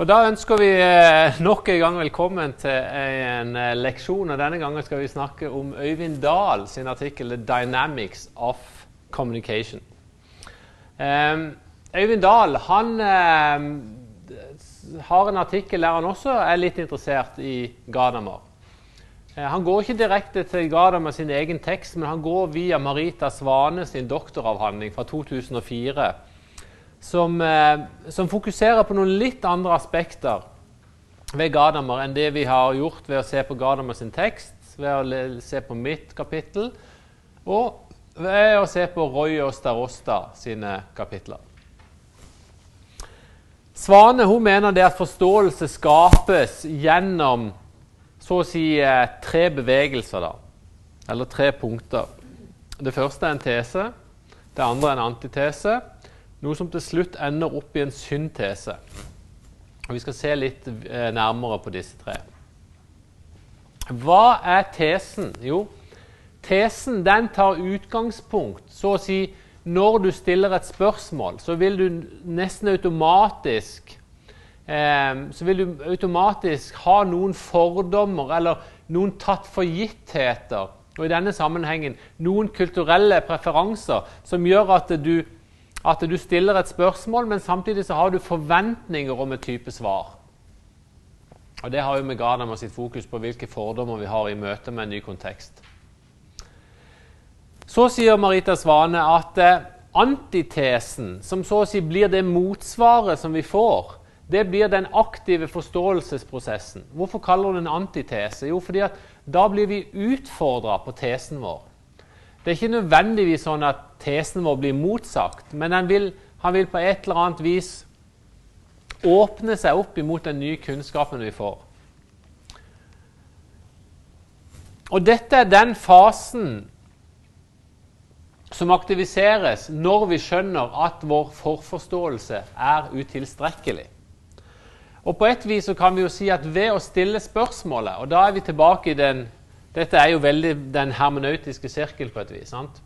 Og Da ønsker vi eh, nok en gang velkommen til en eh, leksjon. og Denne gangen skal vi snakke om Øyvind Dahl sin artikkel 'The Dynamics of Communication'. Um, Øyvind Dahl han um, har en artikkel der han også er litt interessert i Gadamer. Uh, han går ikke direkte til Gadamer sin egen tekst, men han går via Marita Svane sin doktoravhandling fra 2004 som, eh, som, fokuserer på noen litt andre aspekter ved Gadamer enn det vi har gjort ved å se på Gadamer sin tekst, ved å se på mitt kapittel, og ved å se på Roy og Starosta sine kapitler. Svane hun mener det at forståelse skapes gjennom så å si eh, tre bevegelser, da. Eller tre punkter. Det første er en tese, det andre er en antitese, noe som til slutt ender opp i en syntese. Og Vi skal se litt eh, nærmere på disse tre. Hva er tesen? Jo, tesen den tar utgangspunkt så å si når du stiller et spørsmål, så vil du nesten automatisk eh, så vil du automatisk ha noen fordommer eller noen tatt for gittheter, og i denne sammenhengen noen kulturelle preferanser som gjør at du at du stiller et spørsmål, men samtidig så har du forventninger om et type svar. Og Det har jo med Gadamer sitt fokus på hvilke fordommer vi har i møte med en ny kontekst. Så sier Marita Svane at eh, antitesen, som så å si blir det motsvaret som vi får, det blir den aktive forståelsesprosessen. Hvorfor kaller hun en antitese? Jo, fordi at da blir vi utfordra på tesen vår. Det er ikke nødvendigvis sånn at tesen vår blir motsagt, men vil, han vil på et eller annet vis åpne seg opp imot den nye kunnskapen vi får. Og dette er den fasen som aktiviseres når vi skjønner at vår forforståelse er utilstrekkelig. Og på et vis kan vi jo si at ved å stille spørsmålet, og da er vi tilbake i den dette er jo veldig den hermenautiske sirkel på et vis. sant?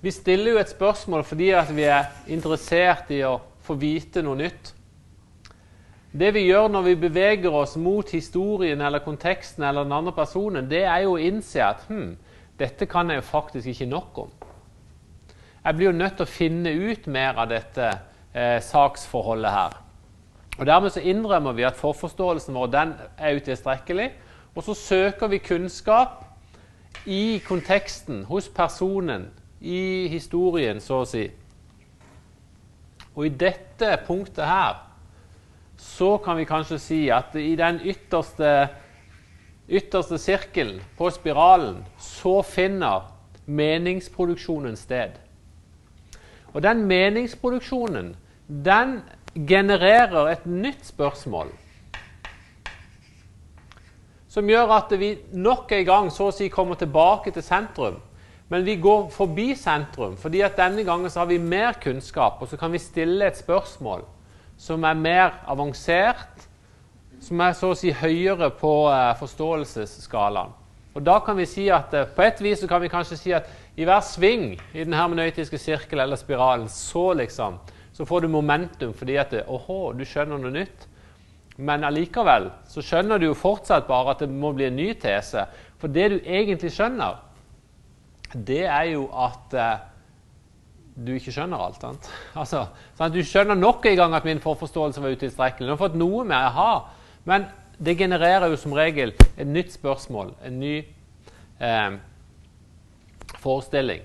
Vi stiller jo et spørsmål fordi at vi er interessert i å få vite noe nytt. Det vi gjør når vi beveger oss mot historien eller konteksten eller den andre personen, det er jo å innse at hm, dette kan jeg jo faktisk ikke nok om. Jeg blir jo nødt til å finne ut mer av dette eh, saksforholdet her. Og Dermed så innrømmer vi at forforståelsen vår den er utilstrekkelig. Og så søker vi kunnskap i konteksten, hos personen, i historien, så å si. Og i dette punktet her så kan vi kanskje si at i den ytterste, ytterste sirkelen på spiralen så finner meningsproduksjonen sted. Og den meningsproduksjonen den genererer et nytt spørsmål som gjør at vi nok en gang så å si kommer tilbake til sentrum. Men vi går forbi sentrum, fordi at denne gangen så har vi mer kunnskap, og så kan vi stille et spørsmål som er mer avansert, som er så å si høyere på uh, forståelsesskalaen. Og da kan vi si at uh, På et vis så kan vi kanskje si at i hver sving i den hermenøytiske sirkel eller spiralen, så liksom, så får du momentum fordi at Åhå, du skjønner noe nytt. Men allikevel så skjønner du jo fortsatt bare at det må bli en ny tese. For det du egentlig skjønner, det er jo at eh, du ikke skjønner alt. Sant? Altså, sant? Du skjønner nok en gang at min forforståelse var utilstrekkelig. Du har fått noe med aha, men det genererer jo som regel et nytt spørsmål, en ny eh, forestilling.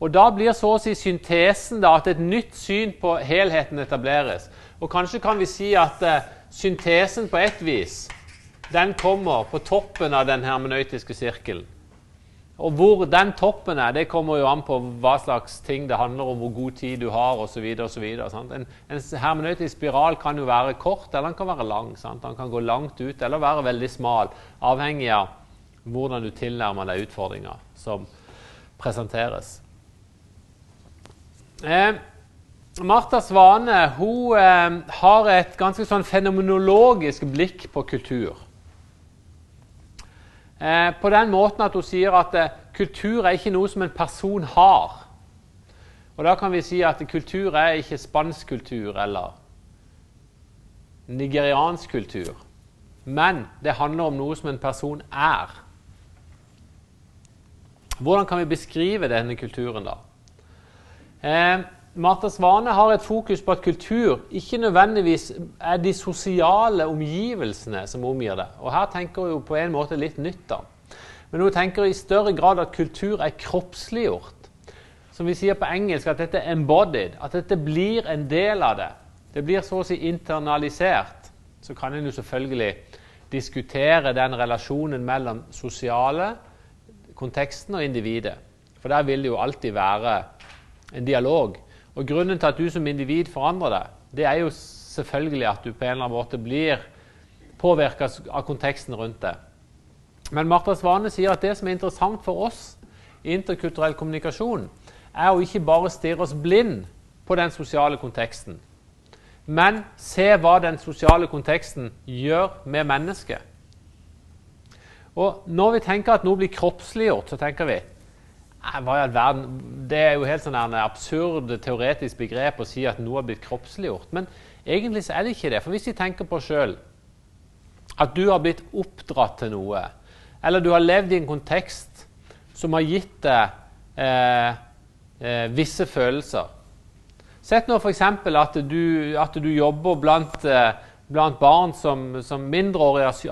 Og Da blir så å si syntesen da, at et nytt syn på helheten etableres. Og Kanskje kan vi si at eh, syntesen på ett vis, den kommer på toppen av den hermenøytiske sirkelen. Og hvor den toppen er, det kommer jo an på hva slags ting det handler om, hvor god tid du har osv. En, en hermenøytisk spiral kan jo være kort, eller den kan være lang. Sant? Den kan gå langt ut eller være veldig smal, avhengig av hvordan du tilnærmer deg utfordringa som presenteres. Eh, Martha Svane hun eh, har et ganske sånn fenomenologisk blikk på kultur. Eh, på den måten at hun sier at eh, kultur er ikke noe som en person har. Og Da kan vi si at kultur er ikke spansk kultur eller nigeriansk kultur. Men det handler om noe som en person er. Hvordan kan vi beskrive denne kulturen, da? Eh, Martha Svane har et fokus på at kultur ikke nødvendigvis er de sosiale omgivelsene som omgir det. Og her tenker hun på en måte litt nytt, da. Men hun tenker i større grad at kultur er kroppsliggjort. Som vi sier på engelsk, at dette er embodied. At dette blir en del av det. Det blir så å si internalisert. Så kan en jo selvfølgelig diskutere den relasjonen mellom sosiale konteksten og individet. For der vil det jo alltid være en dialog. Og Grunnen til at du som individ forandrer deg, det er jo selvfølgelig at du på en eller annen måte blir påvirka av konteksten rundt deg. Men Martha Svane sier at det som er interessant for oss i interkulturell kommunikasjon, er å ikke bare stirre oss blind på den sosiale konteksten, men se hva den sosiale konteksten gjør med mennesket. Og Når vi tenker at noe blir kroppsliggjort, så tenker vi hva i all verden? Det er jo helt sånn en absurd teoretisk begrep å si at noe har blitt kroppsliggjort. Men egentlig så er det ikke det. For hvis vi tenker på sjøl at du har blitt oppdratt til noe, eller du har levd i en kontekst som har gitt deg eh, eh, visse følelser Sett nå f.eks. At, at du jobber blant, eh, blant barn som, som mindreårige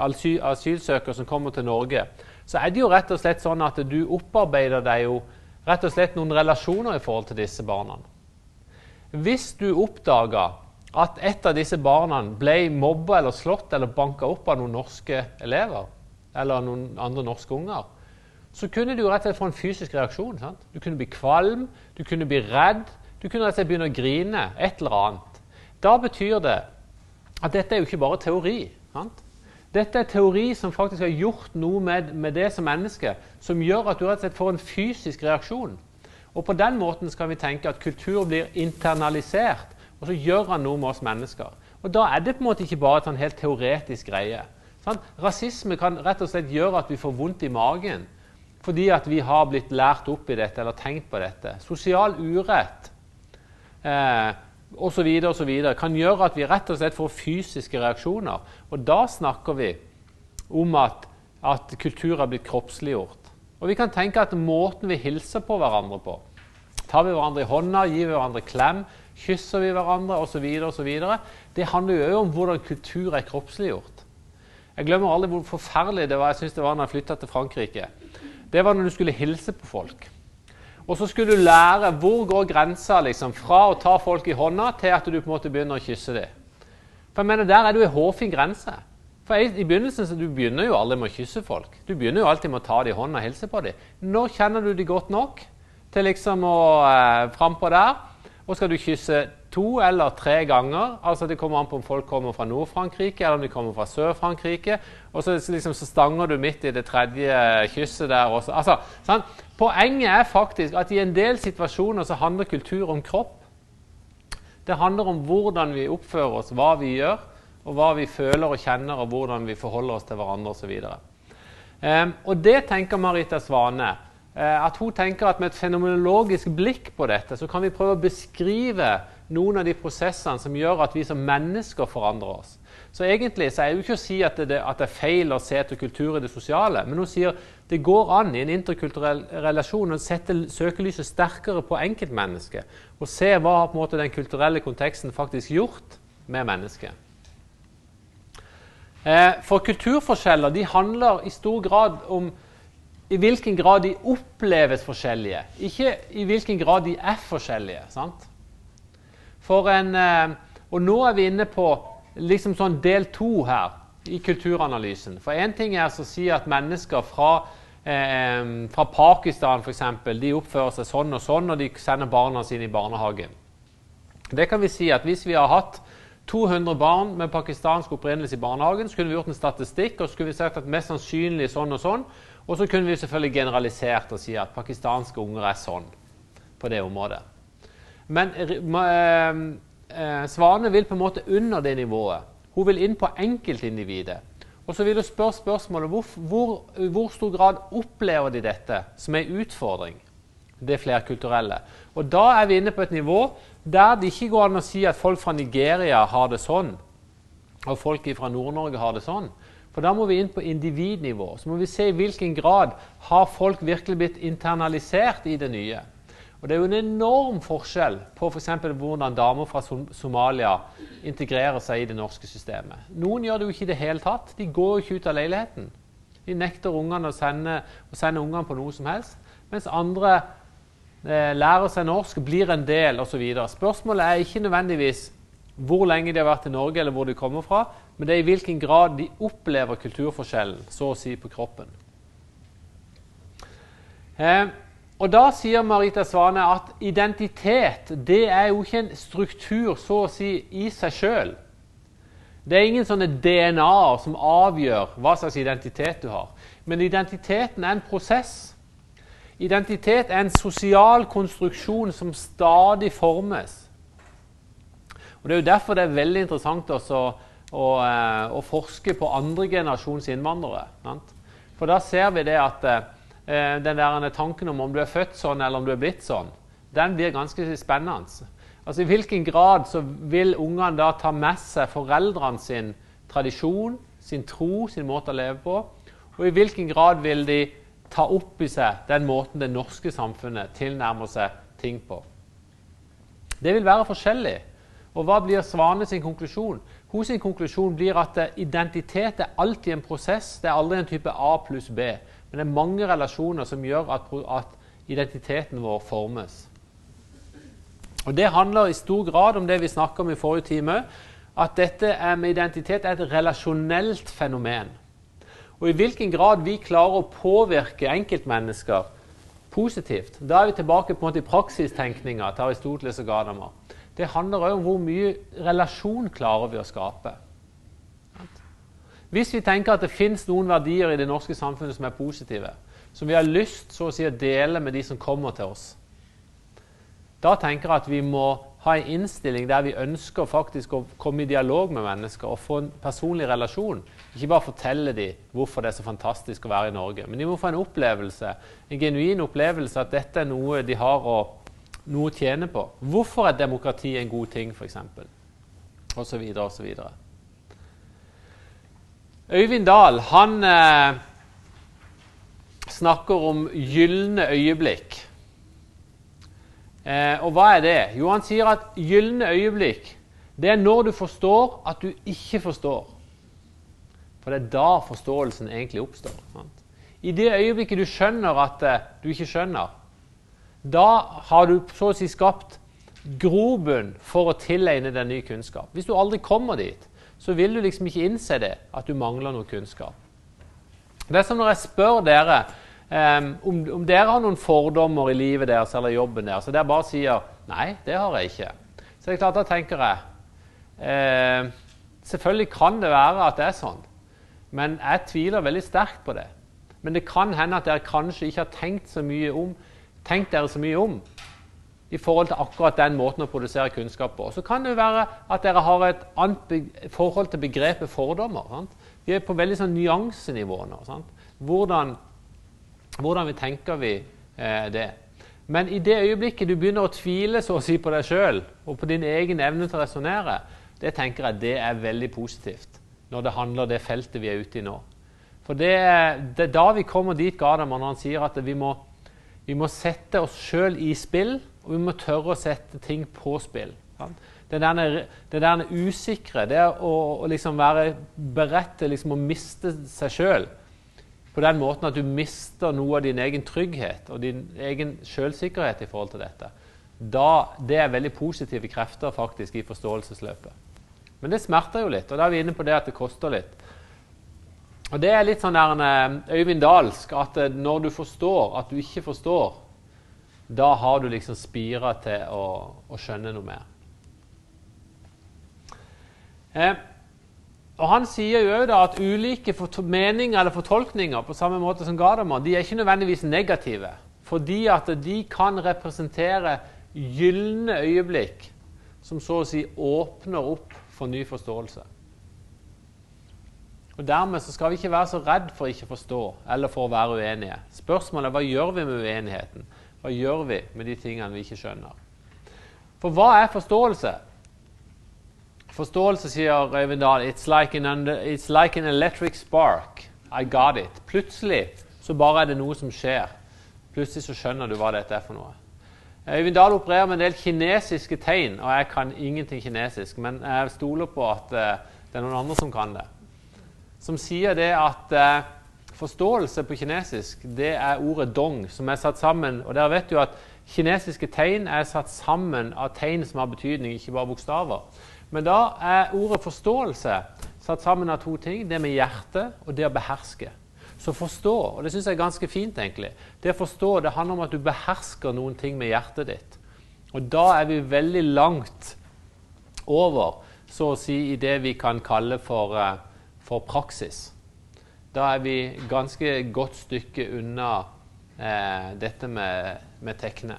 asylsøkere som kommer til Norge så er det jo rett og slett sånn at du opparbeider deg jo rett og slett noen relasjoner i forhold til disse barna. Hvis du oppdaga at et av disse barna ble mobba eller slått eller banka opp av noen norske elever, eller noen andre norske unger, så kunne du rett og slett få en fysisk reaksjon. Sant? Du kunne bli kvalm, du kunne bli redd, du kunne rett og slett begynne å grine. Et eller annet. Da betyr det at dette er jo ikke bare teori. Sant? Dette er teori som faktisk har gjort noe med, med, det som menneske, som gjør at du rett og slett får en fysisk reaksjon. Og På den måten skal vi tenke at kultur blir internalisert, og så gjør han noe med oss mennesker. Og Da er det på en måte ikke bare en sånn helt teoretisk greie. Sånn? Rasisme kan rett og slett gjøre at vi får vondt i magen fordi at vi har blitt lært opp i dette eller tenkt på dette. Sosial urett eh, osv. osv. kan gjøre at vi rett og slett får fysiske reaksjoner. Og da snakker vi om at, at kultur har blitt kroppsliggjort. Og vi kan tenke at måten vi hilser på hverandre på Tar vi hverandre i hånda, gir vi hverandre klem, kysser vi hverandre osv., osv. Det handler jo om hvordan kultur er kroppsliggjort. Jeg glemmer aldri hvor forferdelig det var jeg synes det var når jeg flytta til Frankrike. Det var når du skulle hilse på folk. Og så skulle du lære hvor går grensa liksom, fra å ta folk i hånda til at du på en måte begynner å kysse dem. For jeg mener, Der er du i hårfin grense. For I begynnelsen så du begynner jo aldri med å kysse folk. Du begynner jo alltid med å ta dem i hånda og hilse på dem. Når kjenner du dem godt nok til liksom å eh, frampå der? Og skal du kysse to eller tre ganger. altså Det kommer an på om folk kommer fra Nord-Frankrike eller om de kommer fra Sør-Frankrike. Og så, liksom, så, stanger du midt i det tredje kysset der også. Altså, sånn. Poenget er faktisk at i en del situasjoner så handler kultur om kropp. Det handler om hvordan vi oppfører oss, hva vi gjør, og hva vi føler og kjenner, og hvordan vi forholder oss til hverandre osv. Um, og det tenker Marita Svane. Uh, at hun tenker at med et fenomenologisk blikk på dette, så kan vi prøve å beskrive noen av de prosessene som gjør at vi som mennesker forandrer oss. Så egentlig så er det jo ikke å si at det, at det, er feil å se etter kultur i det sosiale, men hun sier det går an i en interkulturell relasjon å sette søkelyset sterkere på enkeltmennesket og se hva på en måte den kulturelle konteksten faktisk gjort med mennesket. Eh, for kulturforskjeller de handler i stor grad om i hvilken grad de oppleves forskjellige, ikke i hvilken grad de er forskjellige. sant? For en, eh, og nå er vi inne på liksom sånn del to her i kulturanalysen. For én ting er å si at mennesker fra, eh, fra Pakistan eksempel, de oppfører seg sånn og sånn når de sender barna sine i barnehagen. Det kan vi si at Hvis vi har hatt 200 barn med pakistansk opprinnelse i barnehagen, så kunne vi gjort en statistikk og så kunne vi sagt at mest sannsynlig sånn og sånn. Og så kunne vi selvfølgelig generalisert og si at pakistanske unger er sånn på det området. Men eh, eh, Svane vil på en måte under det nivået. Hun vil inn på enkeltindividet. Og så vil hun spørre spørsmålet hvor, hvor, hvor stor grad opplever de dette som en utfordring, det flerkulturelle. Og da er vi inne på et nivå der det ikke går an å si at folk fra Nigeria har det sånn. og folk fra Nord-Norge har det sånn. For da må vi inn på individnivå. Så må vi se i hvilken grad har folk virkelig blitt internalisert i det nye. Og Det er jo en enorm forskjell på f.eks. For hvordan damer fra Somalia integrerer seg i det norske systemet. Noen gjør det jo ikke i det hele tatt. De går jo ikke ut av leiligheten. De nekter ungene å sende, sende ungene på noe som helst. Mens andre eh, lærer seg norsk, blir en del osv. Spørsmålet er ikke nødvendigvis hvor lenge de har vært i Norge, eller hvor de kommer fra, men det er i hvilken grad de opplever kulturforskjellen, så å si, på kroppen. Eh, og Da sier Marita Svane at identitet det er jo ikke en struktur så å si i seg sjøl. Det er ingen sånne DNA-er som avgjør hva slags identitet du har. Men identiteten er en prosess. Identitet er en sosial konstruksjon som stadig formes. Og Det er jo derfor det er veldig interessant også å, og forske på andre generasjons innvandrere. Sant? For da ser vi det at eh, den der tanken om om du er født sånn eller om du er blitt sånn, den blir ganske spennende. Altså I hvilken grad så vil ungene da ta med seg foreldrene sin tradisjon, sin tro, sin måte å leve på? Og i hvilken grad vil de ta opp i seg den måten det norske samfunnet tilnærmer seg ting på? Det vil være forskjellig. Og hva blir Svane sin konklusjon? Hos sin konklusjon blir at identitet er alltid en prosess. Det er aldri en type A pluss B. Men det er mange relasjoner som gjør at, at identiteten vår formes. Og Det handler i stor grad om det vi snakka om i forrige time, at dette med identitet er et relasjonelt fenomen. Og i hvilken grad vi klarer å påvirke enkeltmennesker positivt. Da er vi tilbake på en måte i praksistenkninga til Aristoteles og Gadamer det handler òg om hvor mye relasjon klarer vi å skape. Hvis vi tenker at det fins noen verdier i det norske samfunnet som er positive, som vi har lyst så å si, å dele med de som kommer til oss, da tenker jeg at vi må ha en innstilling der vi ønsker faktisk å komme i dialog med mennesker og få en personlig relasjon. Ikke bare fortelle dem hvorfor det er så fantastisk å være i Norge, men de må få en opplevelse, en genuin opplevelse at dette er noe de har å noe å tjene på. Hvorfor er demokrati en god ting, f.eks.? Så videre. Øyvind Dahl han eh, snakker om gylne øyeblikk. Eh, og hva er det? Jo, han sier at gylne øyeblikk det er når du forstår at du ikke forstår. For det er da forståelsen egentlig oppstår. Sant? I det øyeblikket du skjønner at eh, du ikke skjønner, da har du så å si skapt grobunn for å tilegne deg ny kunnskap. Hvis du aldri kommer dit, så vil du liksom ikke innse det, at du mangler noe kunnskap. Det er som når jeg spør dere um, om, dere har noen fordommer i livet deres eller jobben deres, og dere bare sier 'nei, det har jeg ikke', så det er klart, da tenker jeg uh, Selvfølgelig kan det være at det er sånn, men jeg tviler veldig sterkt på det. Men det kan hende at dere kanskje ikke har tenkt så mye om tenkt dere så mye om i forhold til akkurat den måten å produsere kunnskap på. Så kan det være at dere har et annet forhold til begrepet fordommer. Sant? Vi er på veldig sånn nyansenivå nå. Hvordan, hvordan, vi tenker vi eh, det? Men i det øyeblikket du begynner å tvile så å si på deg sjøl og på din egen evne til å resonnere, det tenker jeg det er veldig positivt når det handler om det feltet vi er ute i nå. For det, det da vi kommer dit Gadamer når han sier at vi må vi må sette oss sjøl i spill, og vi må tørre å sette ting på spill. Det der, det der usikre, det å, å liksom være beredt til liksom å miste seg sjøl på den måten at du mister noe av din egen trygghet og din egen sjølsikkerhet i forhold til dette, da, det er veldig positive krefter faktisk i forståelsesløpet. Men det smerter jo litt, og da er vi inne på det at det koster litt. Og Det er litt sånn der eh, Øyvind Dahlsk at eh, når du forstår at du ikke forstår, da har du liksom spira til å, å, skjønne noe mer. Eh, og Han sier jo da at ulike meninger eller fortolkninger på samme måte som Gardermoen, de er ikke nødvendigvis negative. Fordi at de kan representere gylne øyeblikk som så å si åpner opp for ny forståelse. Og Dermed så skal vi ikke være så redd for ikke å forstå eller for å være uenige. Spørsmålet er hva gjør vi med uenigheten? Hva gjør vi med de tingene vi ikke skjønner? For hva er forståelse? Forståelse, sier Øyvind Dahl, it's like, it's like an electric spark. I got it. Plutselig så bare er det noe som skjer. Plutselig så skjønner du hva dette er for noe. Øyvind Dahl opererer med en del kinesiske tegn, og jeg kan ingenting kinesisk, men jeg stoler på at uh, det er noen andre som kan det. Som sier det at eh, forståelse på kinesisk det er ordet dong, som er satt sammen. Og dere vet jo at kinesiske tegn er satt sammen av tegn som har betydning, ikke bare bokstaver. Men da er ordet forståelse satt sammen av to ting. Det med hjertet og det å beherske. Så forstå, og det syns jeg er ganske fint, egentlig. Det å forstå det handler om at du behersker noen ting med hjertet ditt. Og da er vi veldig langt over, så å si, i det vi kan kalle for, uh, for praksis. Da er vi ganske godt stykke unna eh, dette med, med tekne.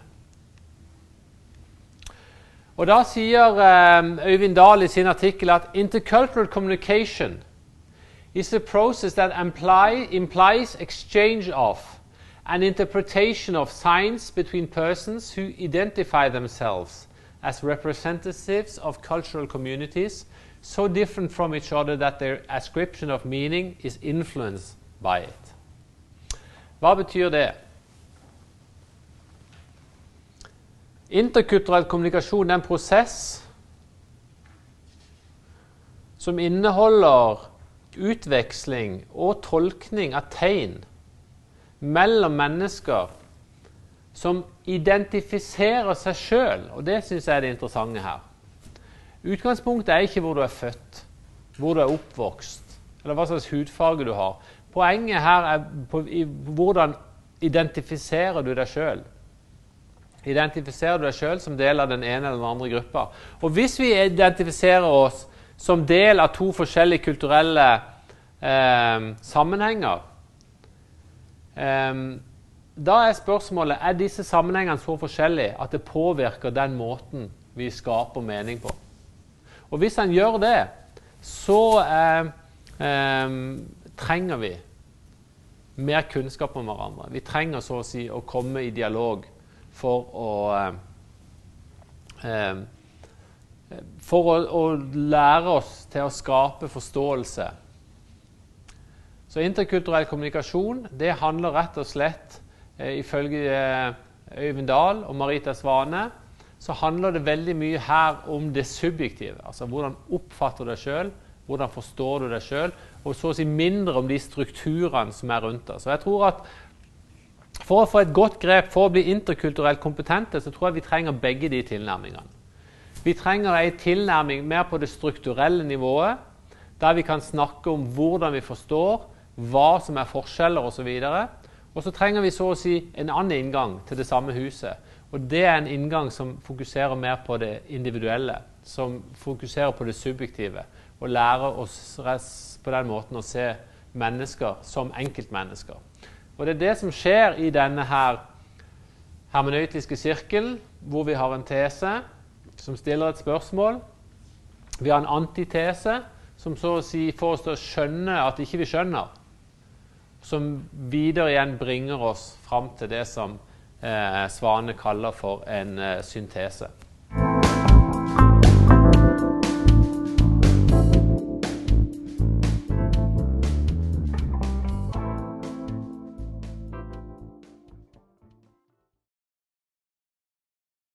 Og Da sier eh, Øyvind Dahl i sin artikkel at intercultural communication is a process that imply, implies exchange of an interpretation of signs between persons who identify themselves as representatives of cultural communities so different from each other that their ascription of meaning is influenced by it. Hva betyr det? Interkulturell kommunikasjon er en prosess som inneholder utveksling og tolkning av tegn mellom mennesker som identifiserer seg sjøl, og det syns jeg er det interessante her. Utgangspunktet er ikke hvor du er født, hvor du er oppvokst, eller hva slags hudfarge du har. Poenget her er på, i, hvordan identifiserer du deg sjøl. Identifiserer du deg sjøl som del av den ene eller den andre gruppa? Og hvis vi identifiserer oss som del av to forskjellige kulturelle eh, sammenhenger. Eh, da er spørsmålet er disse sammenhengene så forskjellige at det påvirker den måten vi skaper mening på. Og hvis en gjør det, så eh, eh, trenger vi mer kunnskap om hverandre. Vi trenger så å si å komme i dialog for å eh, eh, for å, å, lære oss til å skape forståelse. Så interkulturell kommunikasjon det handler rett og slett, eh, ifølge eh, Øyvind Dahl og Marita Svane, så handler det veldig mye her om det subjektive. Altså hvordan oppfatter du deg sjøl, hvordan forstår du deg sjøl, og så å si mindre om de strukturene som er rundt deg. Så jeg tror at For å få et godt grep for å bli interkulturelt kompetente, så tror jeg vi trenger begge de tilnærmingene. Vi trenger ei tilnærming mer på det strukturelle nivået, der vi kan snakke om hvordan vi forstår, hva som er forskjeller osv. Og så trenger vi så å si en annen inngang til det samme huset. Og det er en inngang som fokuserer mer på det individuelle, som fokuserer på det subjektive. Og lærer oss på den måten å se mennesker som enkeltmennesker. Og det er det som skjer i denne her hermenøytiske sirkelen, hvor vi har en tese som stiller et spørsmål. Vi har en antitese som så å si får oss til å skjønne at ikke vi skjønner. Som videre igjen bringer oss fram til det som eh, Svane kaller for en eh, syntese.